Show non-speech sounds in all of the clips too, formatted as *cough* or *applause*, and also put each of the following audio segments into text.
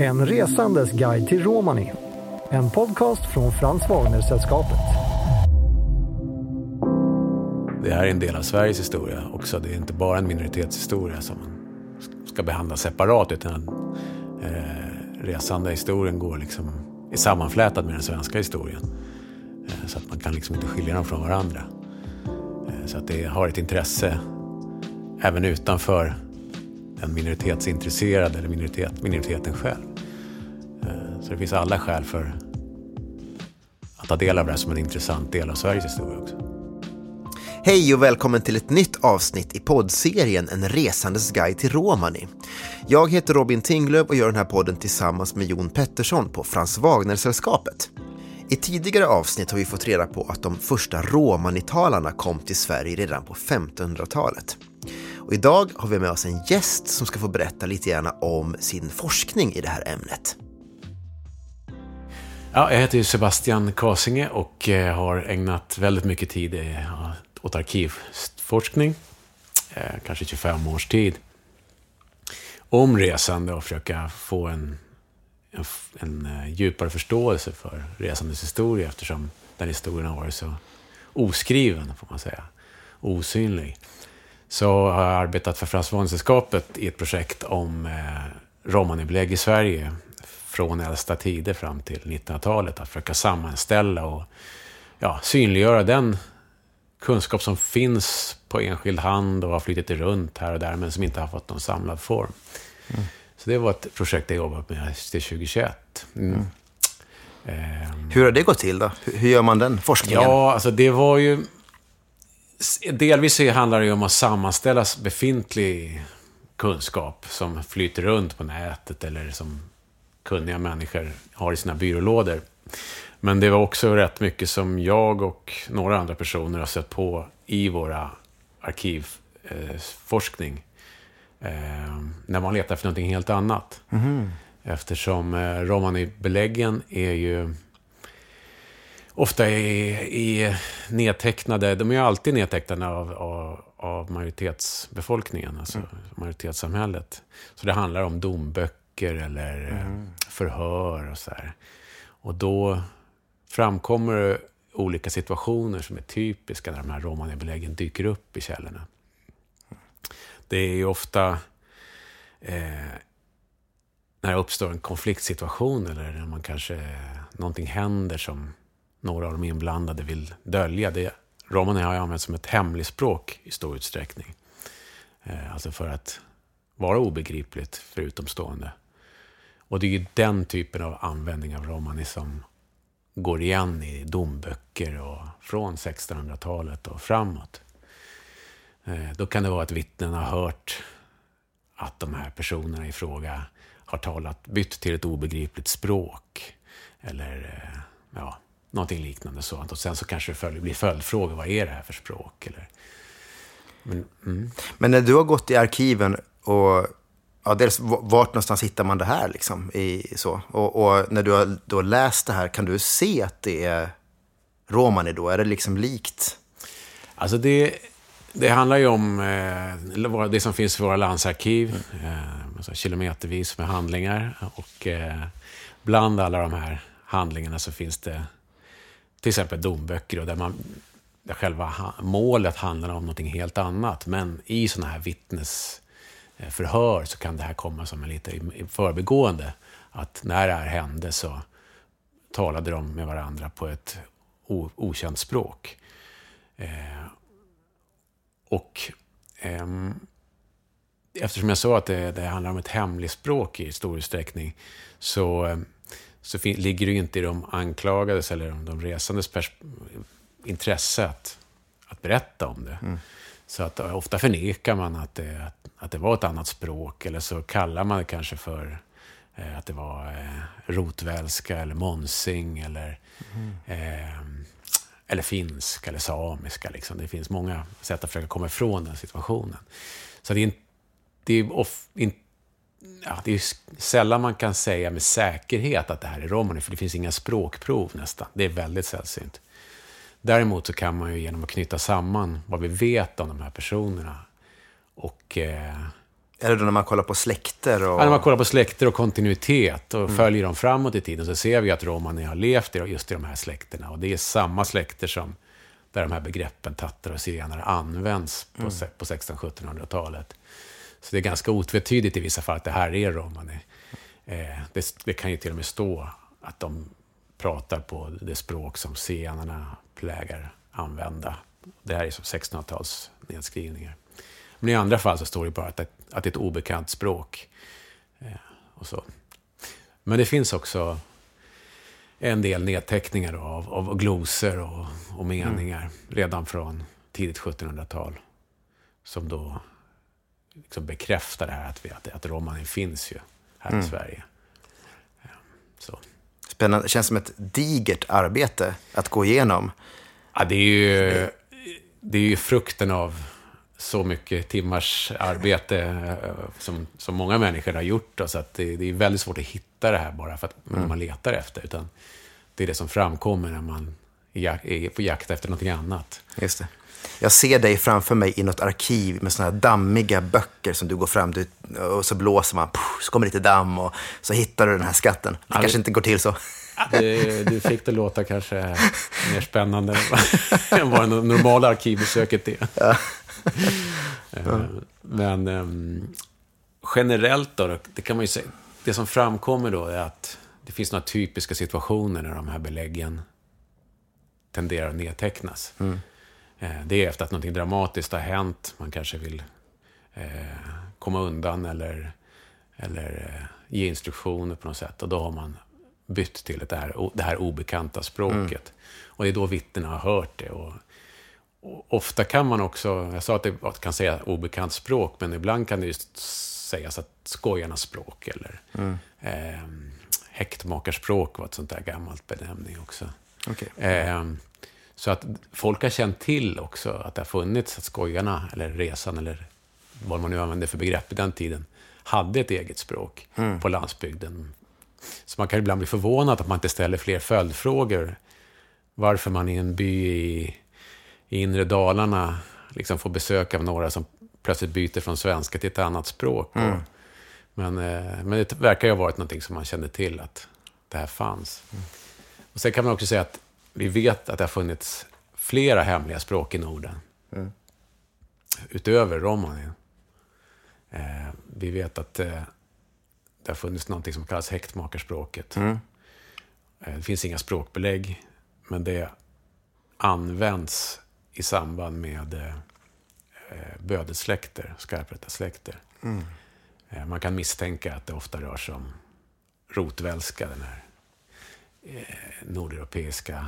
En resandes guide till Romani. En podcast från Frans Wagner-sällskapet. Det här är en del av Sveriges historia också. Det är inte bara en minoritetshistoria som man ska behandla separat utan eh, resande historien går liksom, är sammanflätad med den svenska historien. Eh, så att man kan liksom inte skilja dem från varandra. Eh, så att det har ett intresse även utanför den minoritetsintresserade eller minoritet, minoriteten själv. Så det finns alla skäl för att ta del av det här som en intressant del av Sveriges historia också. Hej och välkommen till ett nytt avsnitt i poddserien En resandes guide till Romani. Jag heter Robin Tinglöf och gör den här podden tillsammans med Jon Pettersson på Frans Wagner-sällskapet. I tidigare avsnitt har vi fått reda på att de första romanitalarna kom till Sverige redan på 1500-talet. Och idag har vi med oss en gäst som ska få berätta lite gärna om sin forskning i det här ämnet. Ja, jag heter Sebastian Kasinge och eh, har ägnat väldigt mycket tid eh, åt arkivforskning, eh, kanske 25 års tid, om resande och försöka få en, en, en djupare förståelse för resandes historia eftersom den historien har varit så oskriven, får man säga, osynlig. Så har jag arbetat för Fransk i ett projekt om eh, romanibelägg i Sverige från äldsta tider fram till 1900-talet. Att försöka sammanställa och ja, synliggöra den kunskap som finns på enskild hand och har flyttit runt här och där, men som inte har fått någon samlad form. Mm. Så det var ett projekt jag jobbat med till 2021. Mm. Mm. Um, Hur har det gått till då? Hur gör man den forskningen? Ja, alltså det var ju delvis handlar det ju om att sammanställa befintlig kunskap som flyter runt på nätet eller som kunniga människor har i sina byrålådor. Men det var också rätt mycket som jag och några andra personer har sett på i våra arkivforskning. Eh, när man letar efter någonting helt annat. Mm. Eftersom eh, romani-beläggen är ju ofta är, är nedtecknade, de är ju alltid nedtecknade av, av, av majoritetsbefolkningen, alltså mm. majoritetssamhället. Så det handlar om domböcker eller mm. förhör och så här. Och då framkommer olika situationer som är typiska när de här romanibeläggen dyker upp i källorna. Det är ju ofta eh, när det uppstår en konfliktsituation eller när man kanske, någonting händer som några av de inblandade vill dölja. Det, romani har använts som ett hemligspråk i stor utsträckning. Eh, alltså för att vara obegripligt för utomstående. Och det är ju den typen av användning av romani som går igen i domböcker och från 1600-talet och framåt. Eh, då kan det vara att vittnen har hört att de här personerna i fråga har talat, bytt till ett obegripligt språk. Eller eh, ja, Någonting liknande sånt. Och sen så kanske det följ, blir följdfrågor. Vad är det här för språk? Eller, men, mm. men när du har gått i arkiven och ja, dels vart någonstans hittar man det här liksom? I, så? Och, och, när du har då läst det här, kan du se att det är romani då? Är det liksom likt? Alltså det, det handlar ju om eh, det som finns i våra landsarkiv. Mm. Eh, kilometervis med handlingar. Och eh, bland alla de här handlingarna så finns det till exempel domböcker och där, man, där själva målet handlar om någonting helt annat. Men i sådana här Eh, förhör så kan det här komma som en lite i förbigående. Att när det här hände så talade de med varandra på ett okänt språk. Eh, och eh, eftersom jag sa att det, det handlar om ett hemligt språk i stor utsträckning så eh, så ligger det ju inte i de anklagades eller de resandes intresse att, att berätta om det. Mm. Så att ofta förnekar man att det, att, att, det var ett annat språk eller så kallar man det kanske för eh, att det var eh, rotvälska eller monsing eller, mm. eh, eller finska eller samiska. Liksom. Det finns många sätt att försöka komma ifrån den situationen. Så det är, det är off, in, ja, det är sällan man kan säga med säkerhet att det här är romani, för det finns inga språkprov nästan. Det är väldigt sällsynt. Däremot så kan man ju genom att knyta samman vad vi vet om de här personerna och eh, Eller då när man kollar på släkter och... Ja, när man kollar på släkter och kontinuitet och mm. följer dem framåt i tiden så ser vi att romarna har levt just i de här släkterna. Och det är samma släkter som där de här begreppen tattare och zigenare används på, mm. på 1600-1700-talet. Så det är ganska otvetydigt i vissa fall att det här är romani. Eh, det, det, kan ju till och med stå att de pratar på det språk som zigenarna plägar använda. Det här är som 1600-tals nedskrivningar. Men i andra fall så står det bara att, att det är ett obekant språk. Eh, och så. Men det finns också en del nedteckningar av, av glosor och, och meningar mm. redan från tidigt 1700-tal. Som då liksom bekräftar det här att, vi, att, att romanen finns ju här mm. i Sverige. Spännande. Det känns som ett digert arbete att gå igenom. Ja, det är ju, det är ju frukten av så mycket timmars arbete eh, som, som många människor har gjort. Då, så att det, det, är väldigt svårt att hitta det här bara för att mm. man letar efter. Utan det är det som framkommer när man är på jakt efter någonting annat. Just det. Jag ser dig framför mig i något arkiv med sådana här dammiga böcker som du går fram till och så blåser man, så kommer lite damm och så hittar du den här skatten. Det ja, kanske det, inte går till så. Det, du fick det låta kanske mer spännande än vad det normala arkivbesöket är. Ja. Eh, men um, generellt då, det kan man ju säga, det som framkommer då är att det finns några typiska situationer när de här beläggen tenderar att nedtecknas. Mm. Eh, det är efter att något dramatiskt har hänt. Man kanske vill eh, komma undan eller, eller eh, ge instruktioner på något sätt. Och då har man bytt till det här, det här obekanta språket. Mm. Och det är då vittnena har hört det. Och, och, ofta kan man också, jag sa att det kan säga obekant språk, men ibland kan det just sägas att skojarnas språk eller mm. eh, häktmakarspråk var ett sånt där gammalt benämning också. Okay. Eh, så att folk har känt till också att det har funnits att skojarna, eller resan, eller vad man nu använde för begrepp i den tiden, hade ett eget språk mm. på landsbygden. Så man kan ibland bli förvånad att man inte ställer fler följdfrågor. Varför man i en by i, i inre Dalarna liksom får besök av några som plötsligt byter från svenska till ett annat språk. Mm. Och, men, eh, men det verkar ju ha varit någonting som man kände till att det här fanns. Mm. Och Sen kan man också säga att vi vet att det har funnits flera hemliga språk i Norden. Mm. Utöver romani. Eh, vi vet att eh, det har funnits något som kallas häktmakarspråket. Mm. Eh, det finns inga språkbelägg, men det används i samband med eh, eh bödelsläkter, skarprättarsläkter. Mm. Eh, man kan misstänka att det ofta rör sig om rotvälska, den här eh, nordeuropeiska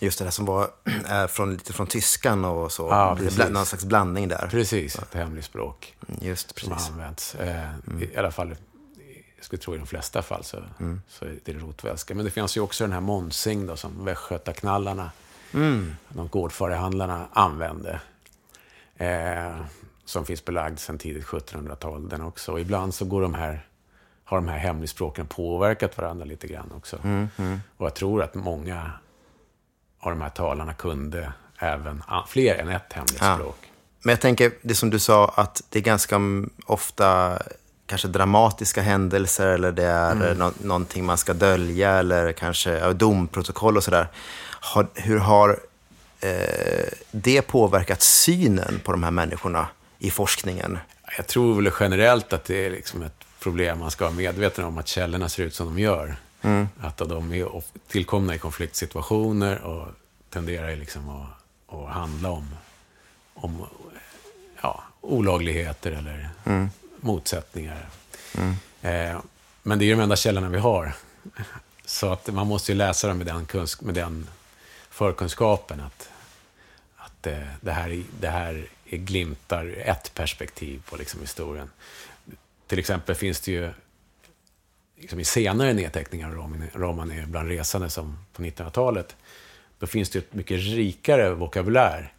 Just det där som var *clears throat* äh, från, lite från tyskan och så. Ja, det någon slags blandning där. Precis, ett hemligt språk. Just precis. Som används. Eh, mm. I alla fall, jag skulle tro i de flesta fall så, mm. så är det rotvälska. Men det finns ju också den här Monsing då, som västgötaknallarna, mm. de gårdfarihandlarna använde. Eh, som finns belagd sedan tidigt 1700-tal den också. Och ibland så går de här, har de här hemligspråken påverkat varandra lite grann också. Mm, mm. Och jag tror att många av de här talarna kunde även fler än ett hemligt ja. språk. Men jag tänker, det som du sa, att det är ganska ofta kanske dramatiska händelser eller det är mm. no någonting man ska dölja eller kanske domprotokoll och sådär. Hur har eh, det påverkat synen på de här människorna i forskningen? Jag tror väl generellt att det är liksom ett problem man ska vara medveten om, att källorna ser ut som de gör. Mm. Att de är tillkomna i konfliktsituationer och tenderar liksom att, att handla om, om ja, olagligheter eller mm. motsättningar. Mm. Eh, men det är de enda källorna vi har. Så att man måste ju läsa dem med den, kunsk med den förkunskapen att, att eh, det, här, det här är glimtar ett perspektiv på liksom historien. Till exempel finns det ju liksom i senare nedteckningar av romani bland resande som på 1900-talet, då finns det ett mycket rikare vokabulär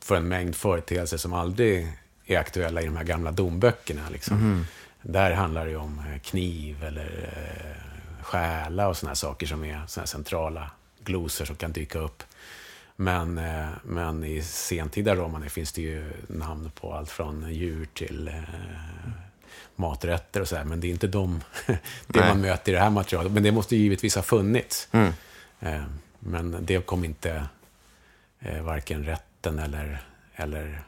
för en mängd företeelser som aldrig är aktuella i de här gamla domböckerna. Liksom. Mm. Där handlar det om eh, kniv eller eh, stjäla och sådana saker som är såna centrala glosor som kan dyka upp. Men, eh, men i sentida romani finns det ju namn på allt från djur till maträtter och så här. Men det är inte de, *laughs* det Nej. man möter i det här materialet. Men det måste ju givetvis ha funnits. Mm. Eh, men det kom inte eh, varken rätten eller, eller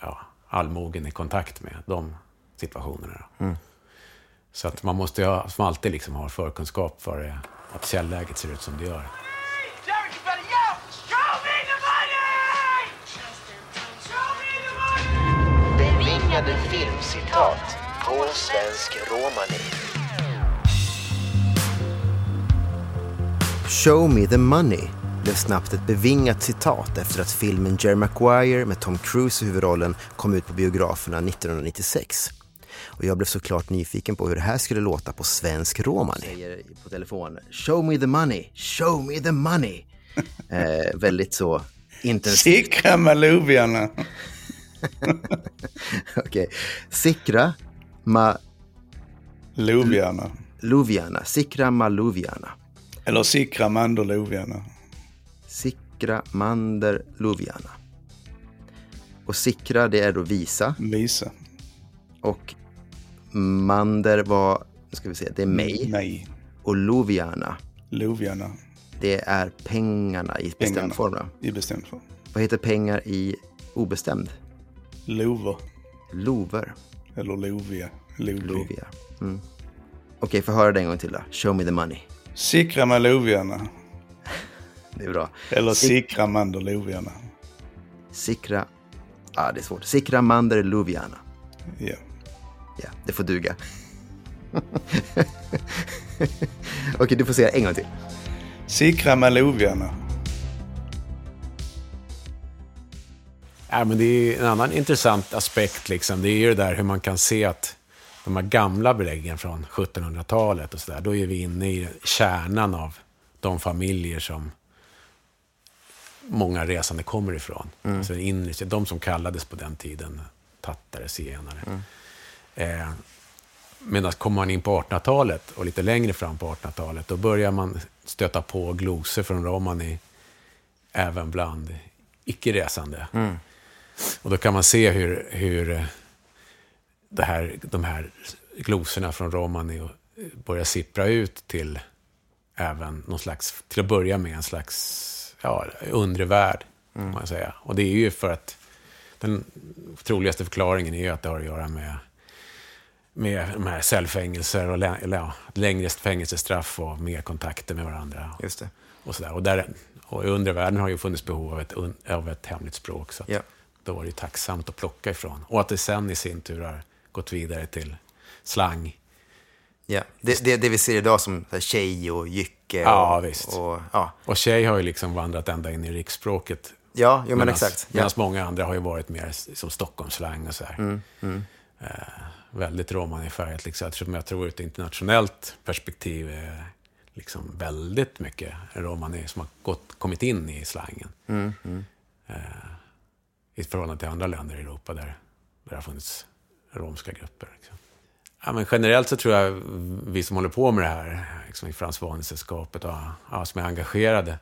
ja, allmogen i kontakt med de situationerna. då. Så att man måste ju ha, som alltid liksom ha förkunskap för det, att källäget ser ut som det gör. Bevingade filmcitat på svensk romani. Show me the money blev snabbt ett bevingat citat efter att filmen Jerry Maguire med Tom Cruise i huvudrollen kom ut på biograferna 1996. Och jag blev såklart nyfiken på hur det här skulle låta på svensk romani. Säger på telefon, show me the money, show me the money. *laughs* Eh, väldigt så intensivt. Sikra med *laughs* Okej. Sikra ma Loviarna. luviana, sikra ma luviana. Eller sikra mandorloviarna. Sikra mander luviana. Och sikra det är då visa. Visa. Och mander var, nu ska vi se, det är mig. Nej. Och luviana, Loviarna. det är pengarna i bestämd form. I bestämd form. Vad heter pengar i obestämd? Lover. Lover, Eller lovia. Lovi. lovia. Mm. Okej, få höra det en gång till då. Show me the money. Sikra med loviarna. *laughs* Det är bra. Eller sikra mandorloviarna. Sikra, ah, det är svårt. Sikra mander luviana. Ja. Ja, det får duga. *laughs* Okej, du får säga en gång till. Sikra med Ja, men det är en annan intressant aspekt. Liksom. Det är ju det där hur man kan se att de här gamla beläggen från 1700-talet och så där, då är vi inne i kärnan av de familjer som många resande kommer ifrån. Alltså inre, de som kallades på den tiden tattare, zigenare. Eh, Medan kommer man in på 1800-talet och lite längre fram på 1800-talet, då börjar man stöta på glosor från romani även bland icke-resande. Och då kan man se hur, hur eh, det här, de här glosorna från romani och- börjar sippra ut till även någon slags, till att börja med en slags ja, undre värld. kan Man säga. Och det är ju för att den troligaste förklaringen är ju att det har att göra med, med de här cellfängelser och eller ja, längre fängelsestraff och mer kontakter med varandra. Just det. Och, så där. och, där, och i undre världen har ju funnits behov av ett, av ett hemligt språk. Så att Ja. Då var det ju tacksamt att plocka ifrån. Och att det sen i sin tur har gått vidare till slang. Ja. Det, det, det vi ser idag som tjej och jycke. Ja, och, visst. Och, ja, Och tjej har ju liksom vandrat ända in i riksspråket. ja jo, men exakt. Ja. Medan många andra har ju varit mer som Stockholmsslang och så här. Mm, Eh, väldigt romanifärgat, liksom. eftersom jag tror ur ett internationellt perspektiv är liksom väldigt mycket romani som har gått, kommit in i slangen. Mm, Eh, I förhållande till andra länder i Europa där, där det har funnits romska grupper. Liksom. Ja, men generellt så tror jag vi som håller på med det här, liksom i Frans Wagner-sällskapet och ja, som är engagerade,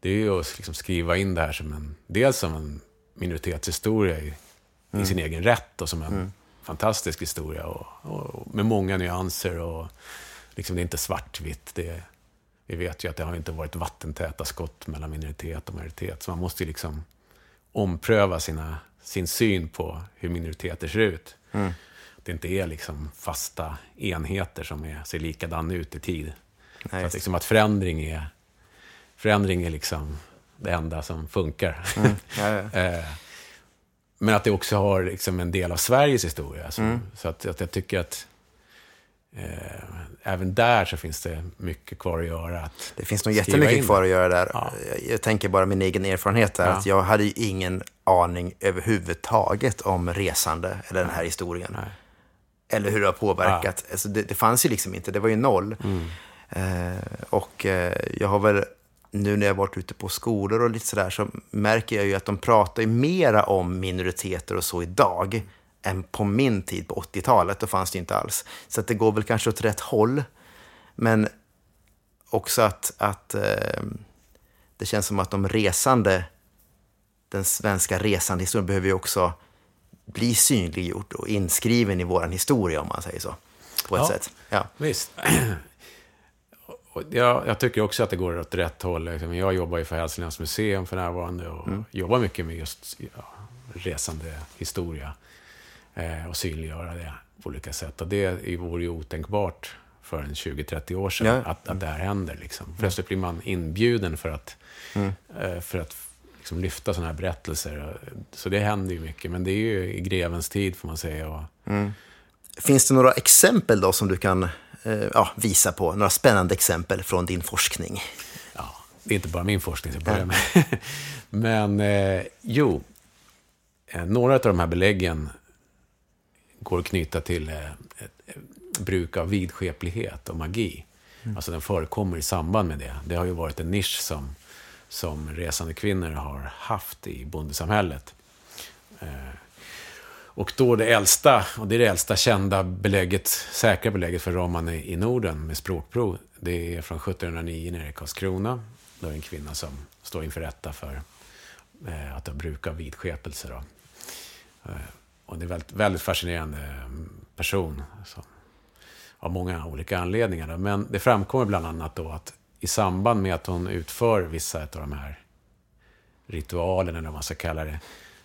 det är ju att liksom skriva in det här som en, dels som en minoritetshistoria i, i sin egen rätt och som en fantastisk historia och, och med många nyanser och liksom det är inte svartvitt. Det, vi vet ju att det har inte varit vattentäta skott mellan minoritet och majoritet, så man måste ju liksom ompröva sina, sin syn på hur minoriteter ser ut. Det inte är liksom fasta enheter som är, ser likadana ut i tid. Nej, så att, liksom att förändring är, förändring är liksom det enda som funkar. Ja, ja. *laughs* Eh, Men att det också har liksom en del av Sveriges historia. Så, Mm. så att, att jag tycker att även där så finns det mycket kvar att göra. Att Det finns nog jättemycket in. kvar att göra där. Ja. Jag, tänker bara min egen erfarenhet där, Ja. att jag hade ju ingen aning överhuvudtaget om resande eller den här historien. Nej. Eller hur det har påverkat. Alltså det, det fanns ju liksom inte, det var ju noll. Mm. Eh, och eh, jag har väl, nu när jag har varit ute på skolor och lite sådär, så märker jag ju att de pratar ju mera om minoriteter och så idag än på min tid på 80-talet. Då fanns det inte alls. Så att det går väl kanske åt rätt håll. Men också att, att eh, det känns som att de resande, den svenska resandehistorien behöver ju också bli synliggjort och inskriven i vår historia om man säger så. På ett Ja. sätt. Ja. Visst. *clears throat* Jag, jag tycker också att det går åt rätt håll. Liksom. Jag jobbar ju för Hälsinglands museum för närvarande och jobbar mycket med just ja, resande historia eh, och synliggöra det på olika sätt. Och det vore ju otänkbart för en 20-30 år sedan Ja. att, att det här händer. Liksom. Plötsligt blir man inbjuden för att, eh, för att liksom, lyfta sådana här berättelser. Så det händer ju mycket, men det är ju i grevens tid får man säga. Och, Finns det några exempel då som du kan eh, ja, visa på? Några spännande exempel från din forskning? Ja, det är inte bara min forskning till att börja med. *laughs* Men eh, jo, eh, några av de här beläggen går att knyta till eh, eh, bruk av vidskeplighet och magi. Alltså den förekommer i samband med det. Det har ju varit en nisch som, som resande kvinnor har haft i bondesamhället. Eh, och då det äldsta, och det är det äldsta kända belägget, säkra belägget för roman i, i Norden med språkprov. Det är från 1709 nere i Karlskrona. Då är det en kvinna som står inför rätta för eh, att ha bruk av vidskepelse. Då. Eh, och det är en väldigt, väldigt fascinerande eh, person. Så, av många olika anledningar. Då. Men det framkommer bland annat då att i samband med att hon utför vissa av de här ritualerna eller vad man ska kalla det,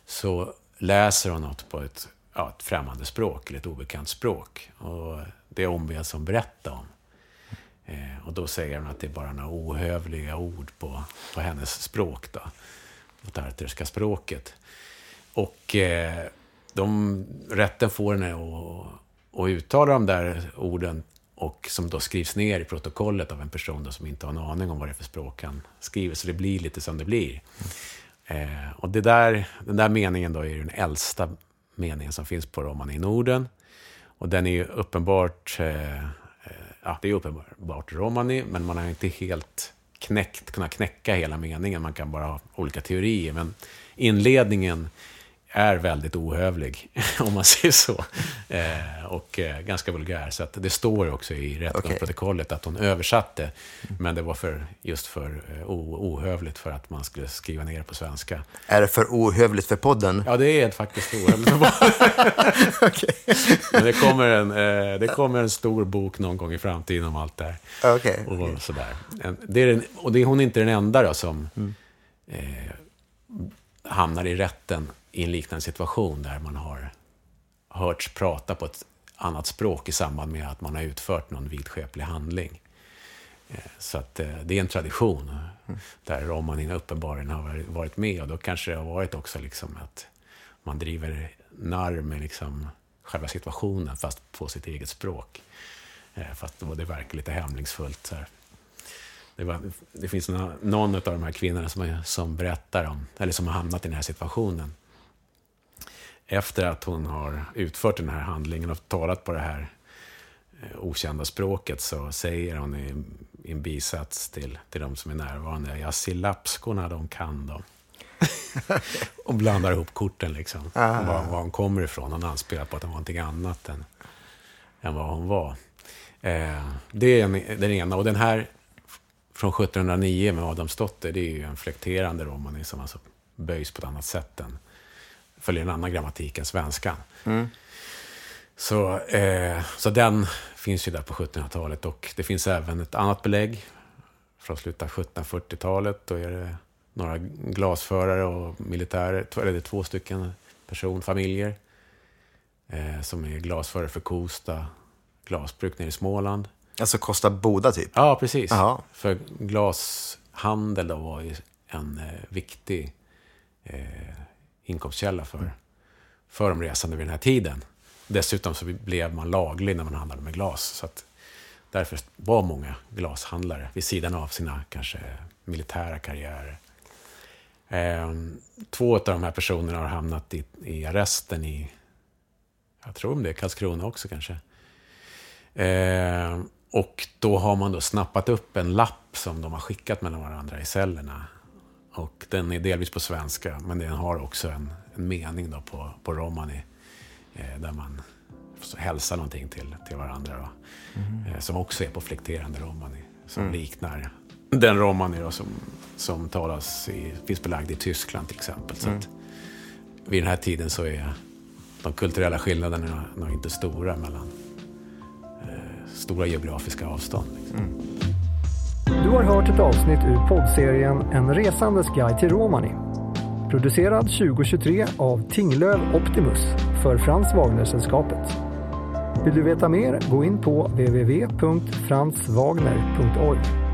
så läser hon något på ett, ja, ett främmande språk, eller ett obekant språk. Och det ombeds hon berätta om. Eh, och då säger hon att det är bara några ohövliga ord på, på hennes språk, då. På tarterska språket. Och eh, de, rätten får henne att, att uttala de där orden och som då skrivs ner i protokollet av en person då som inte har en aning om vad det är för språk han skriver. Så det blir lite som det blir. Eh, och det där, den där meningen då är den äldsta meningen som finns på Romani i Norden. Och den är ju uppenbart, eh, eh ja, det är uppenbart romani, men man har inte helt knäckt, kunnat knäcka hela meningen. Man kan bara ha olika teorier. Men inledningen är väldigt ohövlig, *laughs* om man säger så. Eh, och eh, ganska vulgär. Så att det står också i rättegångsprotokollet att hon översatte. Men det var för, just för eh, ohövligt för att man skulle skriva ner på svenska. Är det för ohövligt för podden? Ja, det är faktiskt ohövligt. *laughs* Men det kommer, en, eh, det kommer en stor bok någon gång i framtiden om allt det här. Okej. Och sådär. En- Det är den, och det är hon inte den enda då som eh, hamnar i rätten i en liknande situation där man har hörts prata på ett annat språk i samband med att man har utfört någon vidskeplig handling. Eh, så att eh, det är en tradition där romanin uppenbarligen har varit- med. Och då kanske det har varit också liksom att man driver narr med liksom själva situationen fast på sitt eget språk. Eh, fast då det verkar lite hemlingsfullt. Så här. Det, var, det finns någon, någon av de här kvinnorna som, som berättar om, eller som har hamnat i den här situationen. Efter att hon har utfört den här handlingen och talat på det här eh, okända språket så säger hon i, i en bisats till, till de som är närvarande, jag ser lapskorna de kan de. *laughs* och blandar ihop korten liksom. Ah. Var, var hon kommer ifrån. Hon anspelar på att hon var någonting annat än, än vad hon var. Eh, det är en, den ena. Och den här från 1709 med Adamsdotter, det är ju en flekterande romani som alltså böjs på ett annat sätt än, följer en annan grammatik än svenskan. Så, eh, så den finns ju där på 1700-talet och det finns även ett annat belägg från slutet av 1740-talet. Då är det några glasförare och militärer, eller det är två stycken personfamiljer eh, som är glasförare för Kosta glasbruk nere i Småland. Alltså Kosta Boda typ? Ja, precis. Jaha. För glashandel då var ju en eh, viktig eh, inkomstkälla för, för de resande vid den här tiden. Dessutom så blev man laglig när man handlade med glas. Så att därför var många glashandlare vid sidan av sina kanske militära karriärer. Ehm, två av de här personerna har hamnat i, i arresten i, jag tror om det är Karlskrona också kanske. Ehm, och då har man då snappat upp en lapp som de har skickat mellan varandra i cellerna. Och den är delvis på svenska, men den har också en, en mening då på, på romani. Eh, där man hälsar någonting till, till varandra. Då. Eh, som också är på flekterande romani. Som liknar den romani då, som, som talas i, finns belagd i Tyskland till exempel. Så att vid den här tiden så är de kulturella skillnaderna nog inte stora mellan eh, stora geografiska avstånd. Liksom. Du har hört ett avsnitt ur poddserien En resandes guide till Romani. Producerad 2023 av Tinglöv Optimus för Frans Wagner-sällskapet. Vill du veta mer, gå in på www.franswagner.org.